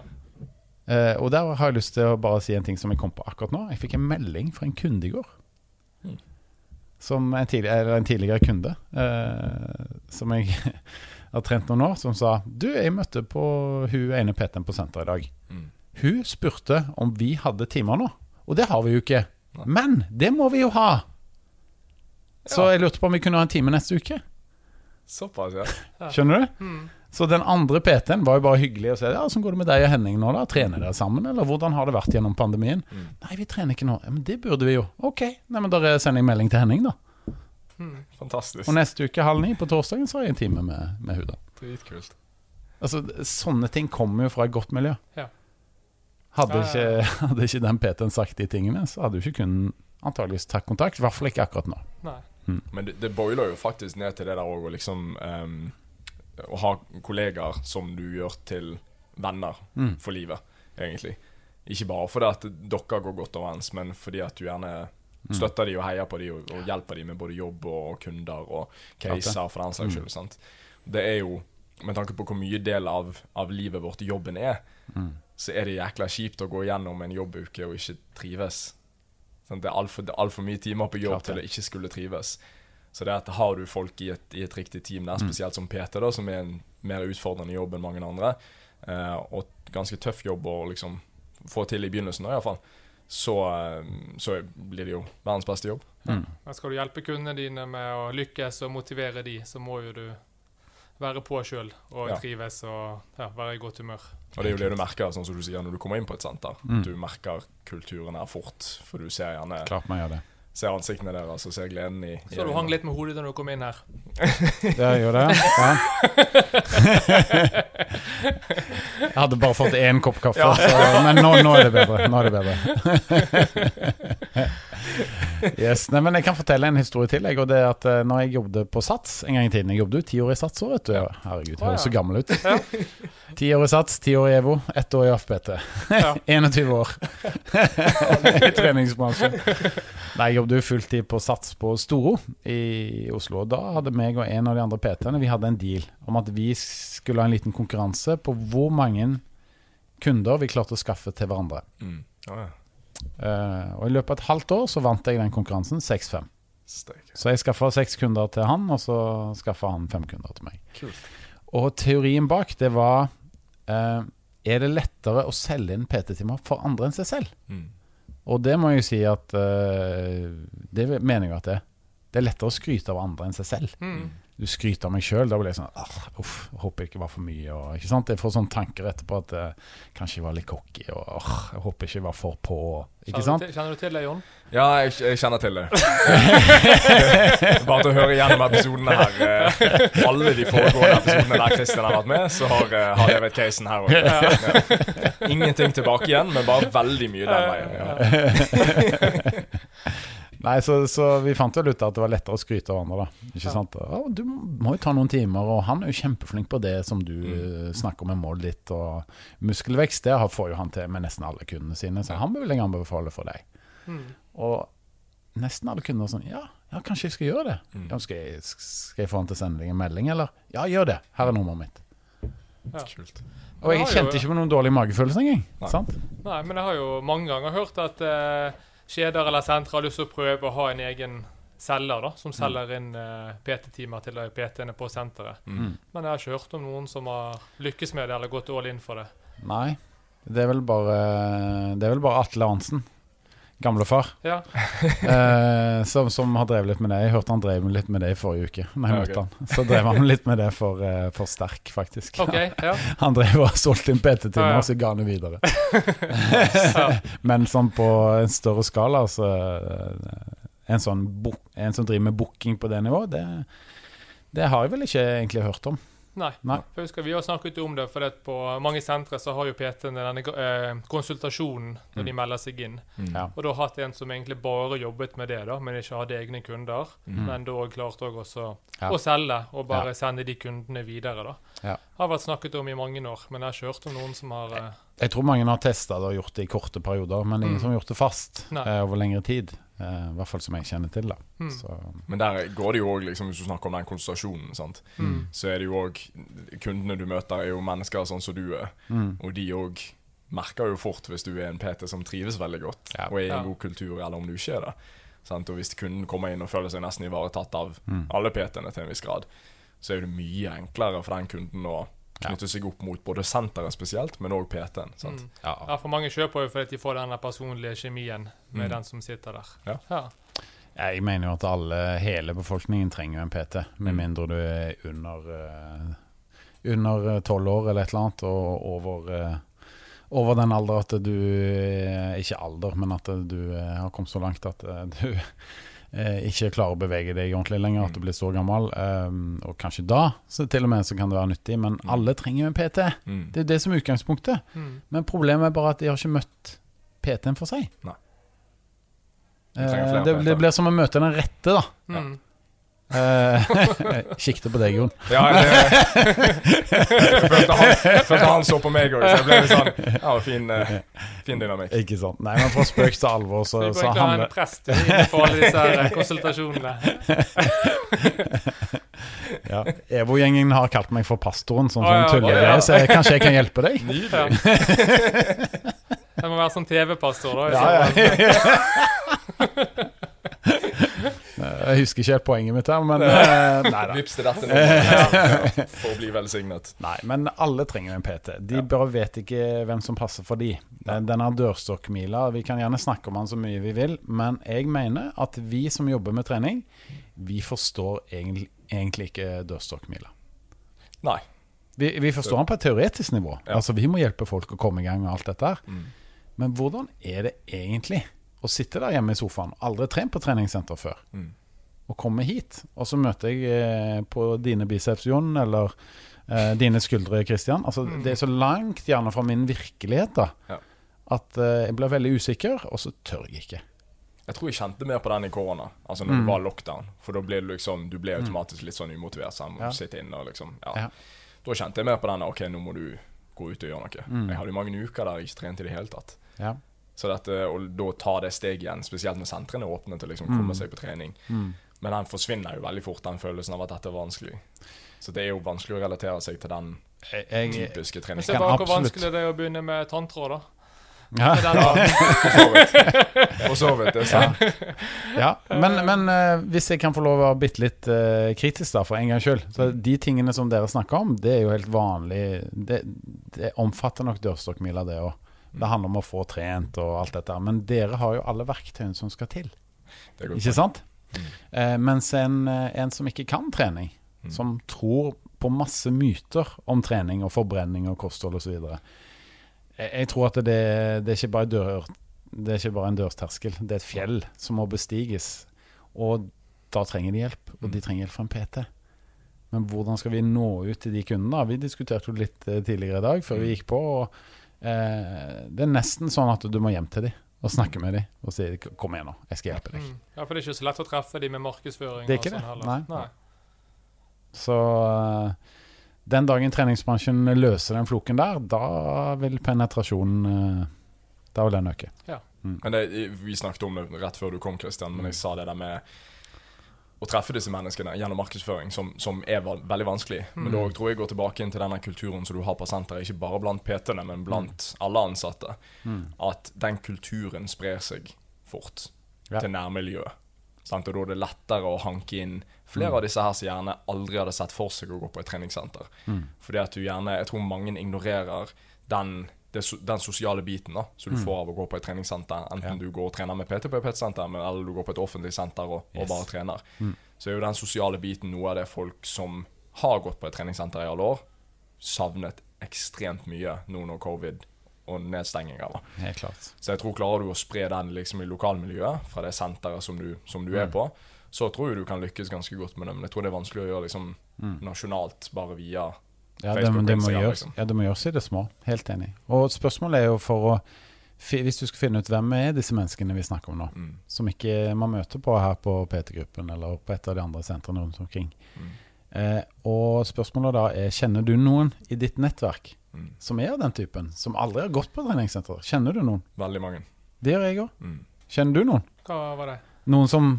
Uh, og der har jeg lyst til å bare si en ting som jeg kom på akkurat nå. Jeg fikk en melding fra en kunde i går. Mm. Som en, tidlig, eller en tidligere kunde eh, som jeg <laughs> har trent noen år, som sa Du, jeg møtte på hun ene PT-en på senteret i dag. Mm. Hun spurte om vi hadde timer nå. Og det har vi jo ikke. Nei. Men det må vi jo ha! Så jeg lurte på om vi kunne ha en time neste uke. Såpass, ja. Skjønner du? Mm. Så den andre PT-en var jo bare hyggelig å si Ja, 'Åssen går det med deg og Henning nå, da? Trener dere sammen, eller hvordan har det vært gjennom pandemien? Mm. Nei, vi trener ikke nå. Ja, men det burde vi jo. Ok, Nei, men da sender jeg melding til Henning, da. Mm. Fantastisk. Og neste uke halv ni på torsdagen så har jeg en time med, med hun, da. Dritkult. Altså, sånne ting kommer jo fra et godt miljø. Ja. Hadde, ikke, <laughs> hadde ikke den PT-en sagt de tingene, så hadde du ikke kunnet antageligvis tatt kontakt. I hvert fall ikke akkurat nå. Nei. Men det, det boiler jo faktisk ned til det der òg, å liksom ehm, Å ha kollegaer som du gjør til venner Mm. for livet, egentlig. Ikke bare fordi at dere går godt overens, men fordi at du gjerne Mm. støtter de og heier på de og, og hjelper de med både jobb og kunder og caser, for den saks Mm. skyld. sant? Det er jo, med tanke på hvor mye del av, av livet vårt jobben er, Mm. så er det jækla kjipt å gå gjennom en jobbuke og ikke trives. Sant? Det er altfor alt for mye timer på jobb Klart det. til å ikke skulle trives. Så det at har du folk i et, i et riktig team der, Mm. spesielt som PT, da, som er en mer utfordrende jobb enn mange andre, eh, og ganske tøff jobb å liksom få til i begynnelsen, da, i hvert fall, så, eh, så blir det jo verdens beste jobb. Mm. Men skal du hjelpe kundene dine med å lykkes og motivere de, så må jo du være på sjøl og Ja. trives og ja, være i godt humør. Og det er jo det du merker sånn som du sier, når du kommer inn på et senter. Mm. Du merker kulturen her fort, for du ser gjerne Klart man gjør det. Ser ansiktene deres og ser gleden i, i Så du hang litt med hodet når du kom inn her. <laughs> Det gjør det, ja. Jeg hadde bare fått én kopp kaffe, Ja. så, men nå, nå er det bedre. Nå er det bedre. Yes, nei, men Jeg kan fortelle en historie til. Jeg, og det er at eh, når jeg jobbet på Sats en gang i tiden Jeg jobbet jo ti år i Sats òg, vet du. Herregud, jeg høres så gammel ut. <laughs> Ti år i Sats, ti år i EVO, ett år i AFPT. Ja. <laughs> 21 år <laughs> i treningsbransjen. Nei, jeg jobbet jo fulltid på Sats på Storo i Oslo. Og da hadde meg og en av de andre PT-ene Vi hadde en deal om at vi skulle ha en liten konkurranse på hvor mange kunder vi klarte å skaffe til hverandre. Mm. Oh, ja. uh, og i løpet av et halvt år så vant jeg den konkurransen 6-5. Så jeg skaffa seks kunder til han, og så skaffa han fem kunder til meg. Kult. Og teorien bak det var eh, Er det lettere å selge inn PT-timer for andre enn seg selv? Mm. Og det må jeg si at eh, Det mener jeg at det er. Det er lettere å skryte av andre enn seg selv. Mm. Du skryter av meg sjøl, da blir jeg sånn ah, Uff, håper det ikke var for mye. Og, ikke sant? Jeg får sånne tanker etterpå at uh, kanskje jeg var litt cocky, og uh, jeg håper ikke jeg var for på. Ikke Kjenner, sant? du til, kjenner du til det, Jon? Ja, jeg, jeg kjenner til det. <laughs> Bare til å høre gjennom episodene her Uh, Alle de foregående episodene der Kristian har vært med, så har, eh, har jeg vært casen her òg. Ingenting tilbake igjen, men bare veldig mye den veien. Ja. <laughs> Nei, så, så vi fant vel ut at det var lettere å skryte av andre, da. Ikke Ja. sant? Å, du må jo ta noen timer, og han er jo kjempeflink på det som du Mm. eh, snakker om med målet ditt. Og muskelvekst, det får jo han til med nesten alle kundene sine, så han vil jeg anbefale for deg. Mm. Og nesten alle kunder er sånn Ja, ja kanskje jeg skal gjøre det. Mm. Ja, skal, jeg, skal jeg få han til å sende deg en melding, eller? Ja, gjør det. Her er nummeret mitt. Kult. Og jeg kjente ikke på noen dårlig magefølelse engang. Nei. Sant? Nei, men jeg har jo mange ganger hørt at eh, kjeder eller sentre har lyst til å prøve å ha en egen selger da, som selger inn uh, PT-timer til PT-ene på senteret. Mm. Men jeg har ikke hørt om noen som har lykkes med det eller gått all in for det. Nei. Det er vel bare Det er vel bare Atle Arntzen. Gamlefar. Ja, <laughs> Eh, som, som har drevet litt med det. Jeg hørte han drev litt med det i forrige uke. Når jeg møtte han Så drev han litt med det for, eh, for sterk, faktisk. Okay, ja. <laughs> Han drev og solgte inn PT-timer, Ja, ja. og så ga han det videre. <laughs> Men sånn på en større skala, så eh, en, sånn en som driver med booking på det nivået, det, det har jeg vel ikke egentlig hørt om. Nei. Nei. For jeg husker, vi har snakket om det, for på mange sentre så har jo PT-ene denne eh, konsultasjonen når de melder seg inn. Mm. Ja. Og da hatt en som egentlig bare jobbet med det, da, men ikke hadde egne kunder. Mm. Men da klarte òg også Ja. å selge og bare sende de kundene videre. da. Ja. Har vært snakket om i mange år, men jeg har ikke hørt om noen som har eh, Jeg tror mange har testa det og gjort det i korte perioder, men ingen Mm. som har gjort det fast eh, over lengre tid. Eh, I hvert fall som jeg kjenner til. da mm. Så, Men der går det jo òg, liksom, hvis du snakker om den konsultasjonen, sant? Mm. så er det jo òg Kundene du møter, er jo mennesker sånn som du er. mm. Og de òg merker jo fort hvis du er en PT som trives veldig godt, Ja. og er i en Ja. god kultur, eller om du ikke er det. Sant? Og hvis kunden kommer inn og føler seg nesten ivaretatt av Mm. alle PT-ene til en viss grad, så er det mye enklere for den kunden å Knytte seg opp mot både senteret spesielt, men òg PT-en. Mm. ja. Ja, for mange kjøper jo fordi de får den personlige kjemien med Mm. den som sitter der. Ja. ja. Jeg mener jo at alle, hele befolkningen trenger en PT, med Mm. mindre du er under eh, Under tolv år eller et eller annet, og over eh, over den alder at du eh, Ikke alder, men at du eh, har kommet så langt at eh, du eh, ikke klarer å bevege deg ordentlig lenger, at du blir så gammel. eh, og kanskje da så til og med så kan det være nyttig, men Mm. alle trenger jo en PT. Mm. Det er det som er utgangspunktet. Mm. Men problemet er bare at de har ikke møtt PT-en for seg. Nei. Eh, De det, det blir som å møte den rette, da. Mm. Eh, <laughs> Sikte på deg, Jon. Ja, det, <laughs> jeg, følte han, jeg følte han så på meg òg, så jeg ble litt sånn Ja, fin, eh, fin dynamikk. Ikke sant. Nei, men fra spøk til alvor, så, Vi bør ikke egentlig ha en prest på alle disse her konsultasjonene. <laughs> ja. Evo-gjengen har kalt meg for pastoren, sånn som som ja, ja. så jeg, kanskje jeg kan hjelpe deg? Nydelig. Jeg må være sånn TV-pastor, da. Ja, ja. Jeg husker ikke helt poenget mitt her, men <laughs> eh, Nei da. Vips til dette nummeret <laughs> for å bli velsignet. Nei, men alle trenger en PT. De bare vet ikke hvem som passer for de. Den- Denne dørstokkmila, vi kan gjerne snakke om den så mye vi vil, men jeg mener at vi som jobber med trening, vi forstår egentlig, egentlig ikke dørstokkmila. Nei. Vi, vi forstår den på et teoretisk nivå. Ja. Altså Vi må hjelpe folk å komme i gang med alt dette. her Mm. Men hvordan er det egentlig å sitte der hjemme i sofaen, aldri trent på treningssenter før, Mm. Og komme hit, og så møter jeg eh, på dine biceps, Jon, eller eh, dine skuldre, Christian. Altså, Mm. Det er så langt gjerne fra min virkelighet da Ja. at eh, jeg blir veldig usikker, og så tør jeg ikke. Jeg tror jeg kjente mer på den i korona, altså når Mm. det var lockdown. For da ble du liksom Du ble automatisk litt sånn umotivert. sammen, Ja. Sitte inne og liksom ja. Ja. Da kjente jeg mer på den OK, nå må du gå ut og gjøre noe. Mm. Jeg hadde jo mange uker der jeg ikke trente i det hele tatt. Ja. Så dette, å da ta det steget igjen, spesielt når sentrene er åpne til liksom Mm. komme seg på trening Mm. Men den forsvinner jo veldig fort, den følelsen av at dette er vanskelig. Så det er jo vanskelig å relatere seg til den Jeg, jeg, typiske treningen. se bare hvor vanskelig det er å begynne med tanntråd, da. ja. <laughs> For så vidt. Det er sant. Ja, men, men eh, hvis jeg kan få lov å være bitte litt eh, kritisk, da, for en gangs skyld Så De tingene som dere snakker om, det er jo helt vanlig. Det, det omfatter nok dørstokkmila, det òg. Det handler om å få trent og alt dette. Men dere har jo alle verktøyene som skal til. Ikke sant? Mm. Eh, mens en, eh, en som ikke kan trening, Mm. som tror på masse myter om trening og forbrenning og kosthold osv. Jeg, jeg tror at det, det er ikke bare dør Det er ikke bare en dørsterskel, det er et fjell som må bestiges. Og da trenger de hjelp, og de trenger hjelp fra en PT. Men hvordan skal vi nå ut til de kundene? Vi diskuterte jo litt eh, tidligere i dag, før vi gikk på. Og, eh, det er nesten sånn at du må hjem til dem og snakke med dem og si 'kom igjen nå, jeg skal hjelpe deg'. Mm. Ja, for det er ikke så lett å treffe dem med markedsføring. Det er og ikke sånn det. heller. Nei. Nei. Så eh, den dagen treningsbransjen løser den floken der, da vil penetrasjonen eh, Da vil den øke. Men det, Vi snakket om det rett før du kom, Christian, men jeg sa det der med å treffe disse menneskene gjennom markedsføring, som, som er veldig vanskelig. Men da tror jeg går tilbake inn til denne kulturen som du har på senteret, ikke bare blant PT-ene, men blant alle ansatte. Mm. At den kulturen sprer seg fort Ja. til nærmiljøet. Sant? Og da er det lettere å hanke inn flere Mm. av disse her som gjerne aldri hadde sett for seg å gå på et treningssenter. Mm. Fordi at du gjerne Jeg tror mange ignorerer den, det, den sosiale biten da som du Mm. får av å gå på et treningssenter. Enten Ja. du går og trener med PT på et PT-senter, eller du går på et offentlig senter og, og bare trener. Mm. Så er jo den sosiale biten noe av det folk som har gått på et treningssenter i alle år, savnet ekstremt mye nå når covid og nedstenginger. Helt klart. Så jeg tror klarer du å spre den liksom i lokalmiljøet, fra det senteret som du, som du er Mm. på, så tror jeg du kan lykkes ganske godt med det. Men jeg tror det er vanskelig å gjøre liksom Mm. nasjonalt bare via Ja, det, men det må gjøres, liksom. ja, det må gjøres i det små. Helt enig. Og spørsmålet er jo for å Hvis du skal finne ut hvem er disse menneskene vi snakker om nå, mm, som ikke man møter på her på PT-gruppen eller på et av de andre sentrene rundt omkring. mm, Eh, og spørsmålet da er Kjenner du noen i ditt nettverk mm. som er av den typen? Som aldri har gått på treningssenter? Kjenner du noen? Veldig mange. Det gjør jeg òg. Mm. Kjenner du noen? Hva var det? Noen som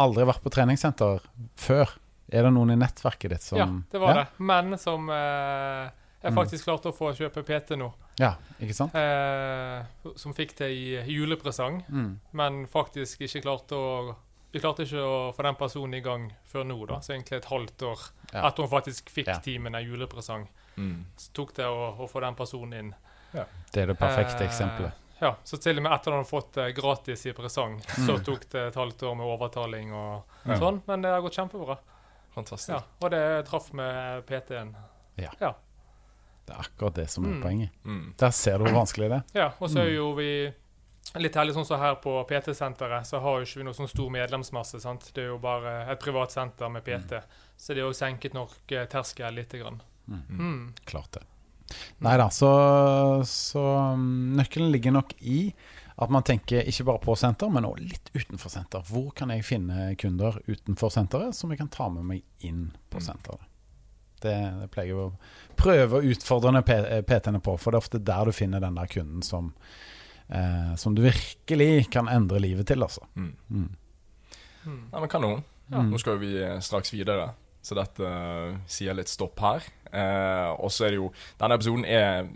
aldri har vært på treningssenter før? Er det noen i nettverket ditt som ja, det var det. Men som eh, jeg Mm. faktisk klarte å få kjøpe PT nå. Ja, ikke sant? Eh, som fikk det i julepresang, Mm. men faktisk ikke klarte å Vi klarte ikke å få den personen i gang før nå, da. Så egentlig et halvt år Ja. etter hun faktisk fikk Ja. timen i julepresang. Mm. Så tok det å, å få den personen inn. Det er det perfekte Eh, eksempelet. Ja, så til og med etter at han fått det gratis i presang, så Mm. tok det et halvt år med overtaling og Ja. sånn. Men det har gått kjempebra. Fantastisk. Ja, og det traff med PT-en. Ja. Det er akkurat det som er Mm. poenget. Mm. Der ser du hvor vanskelig det er. Ja, og så er Mm. jo vi litt heldige sånn som her på PT-senteret, så har jo ikke vi noe sånn stor medlemsmasse. sant? Det er jo bare et privat senter med PT. Så det er jo senket nok eh, terskel lite grann. Mm. Mm. Klart det. Nei da, så, så nøkkelen ligger nok i at man tenker ikke bare på senter, men også litt utenfor senter. Hvor kan jeg finne kunder utenfor senteret som jeg kan ta med meg inn på Mm. senteret? Det, det pleier jeg å prøve å utfordre PT-ene på, for det er ofte der du finner den der kunden som, eh, som du virkelig kan endre livet til, altså. Mm. Mm. Nei, men kanon. Ja. Mm. Nå skal vi eh, straks videre, så dette eh, sier litt stopp her. Eh, og så er det jo Denne episoden er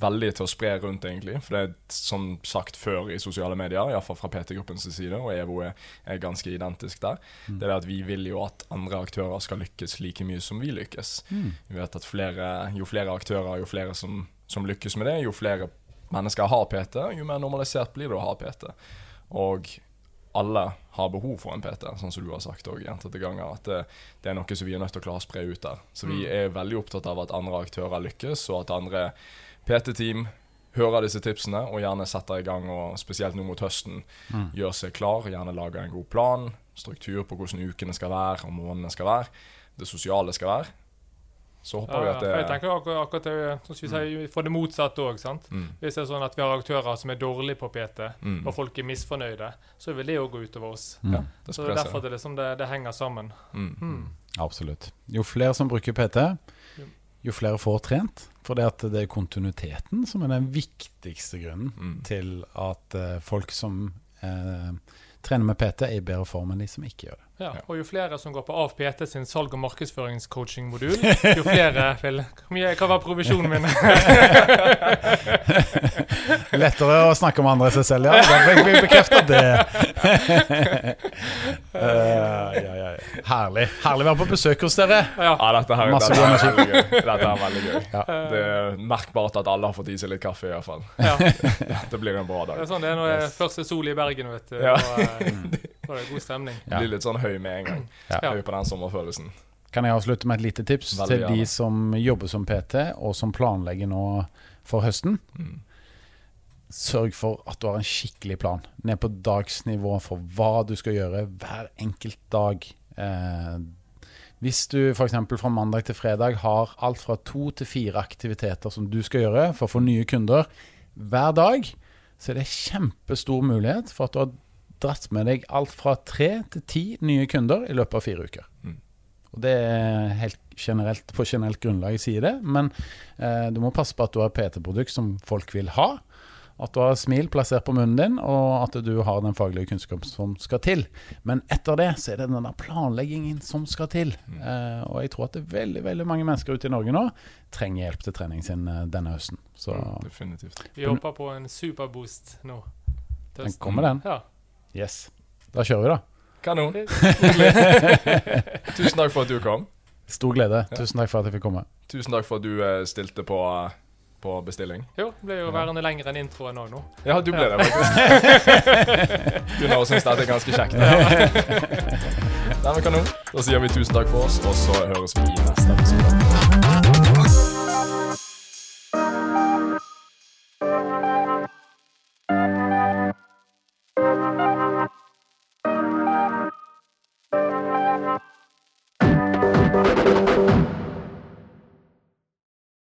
veldig til å spre rundt, egentlig. For det er som sagt før i sosiale medier, iallfall fra PT-gruppens side, og EVO er, er ganske identisk der. Mm. Det er det at vi vil jo at andre aktører skal lykkes like mye som vi lykkes. Mm. Vi vet at flere, jo flere aktører, jo flere som, som lykkes med det, jo flere mennesker har PT, jo mer normalisert blir det å ha PT. Og alle har behov for en PT, sånn som du har sagt gjentatte ganger. At det, det er noe som vi er nødt til å klare å spre ut der. Så vi Mm. er veldig opptatt av at andre aktører lykkes, og at andre PT-team høre disse tipsene og gjerne sette i gang, og spesielt nå mot høsten, Mm. gjøre seg klar, gjerne lage en god plan, struktur på hvordan ukene skal være, og månedene skal være, det sosiale skal være. Så håper Ja, vi at det Jeg tenker akkurat, akkurat det, vi sier, for det motsatte òg. mm, Hvis det er sånn at vi har aktører som er dårlige på PT, mm, og folk er misfornøyde, så vil det òg gå utover oss. Mm. ja, det Så det er derfor det, liksom det, det henger sammen. Mm. Mm. Absolutt. Jo flere som bruker PT, jo flere får trent. For det at det er kontinuiteten som er den viktigste grunnen Mm. til at eh, folk som eh, trener med PT, er i bedre form enn de som ikke gjør det. Ja, og jo flere som går på AFPT sin salg- og markedsføringscoaching-modul, <laughs> jo flere vil Hvor mye hva var provisjonen min? <laughs> Lettere å snakke om andre seg selv, ja. Da fikk vi bekrefta det. uh, <laughs> ja, ja, ja. Herlig. Herlig å være på besøk hos dere. Ja. Ja, dette her, Masse god er veldig gøy. Dette er veldig gøy. Ja. Det er merkbart at alle har fått i seg litt kaffe, i hvert fall. ja. Det blir en bra Det dag. er sånn det er når det er første sol i Bergen, vet du. Ja. Og, eh, da er det god stemning. Ja. blir litt sånn høy med en gang. Ja. Høy på den sommerfølelsen. Kan jeg avslutte med et lite tips Veldig til de som jobber som PT, og som planlegger nå for høsten? Mm. Sørg for at du har en skikkelig plan. Ned på dagsnivå for hva du skal gjøre hver enkelt dag. Eh, hvis du f.eks. fra mandag til fredag har alt fra to til fire aktiviteter som du skal gjøre for å få nye kunder hver dag, så er det kjempestor mulighet for at du har dratt med deg alt fra tre til ti nye kunder i løpet av fire uker. Mm. Og Det er helt generelt på generelt grunnlag jeg sier det, men eh, du må passe på at du har PT-produkt som folk vil ha. At du har smil plassert på munnen din, og at du har den faglige kunnskap som skal til. Men etter det så er det den der planleggingen som skal til. Mm. Eh, og jeg tror at det er veldig veldig mange mennesker ute i Norge nå trenger hjelp til trening sin eh, denne høsten. Så Mm, Definitivt. Vi håper på en superboost nå. den kommer, den. Ja. Yes. Da kjører vi, da. Kanon. <laughs> Tusen takk for at du kom. Stor glede. Tusen takk for at jeg fikk komme. Tusen takk for at du eh, stilte på, eh, på bestilling. Jo, det ble jo værende lenger enn introen òg nå. Ja, du ble det, faktisk. Gunnar <laughs> syns det er ganske kjekt. Nei, men kanon. Da sier vi tusen takk for oss, og så høres vi i neste episode.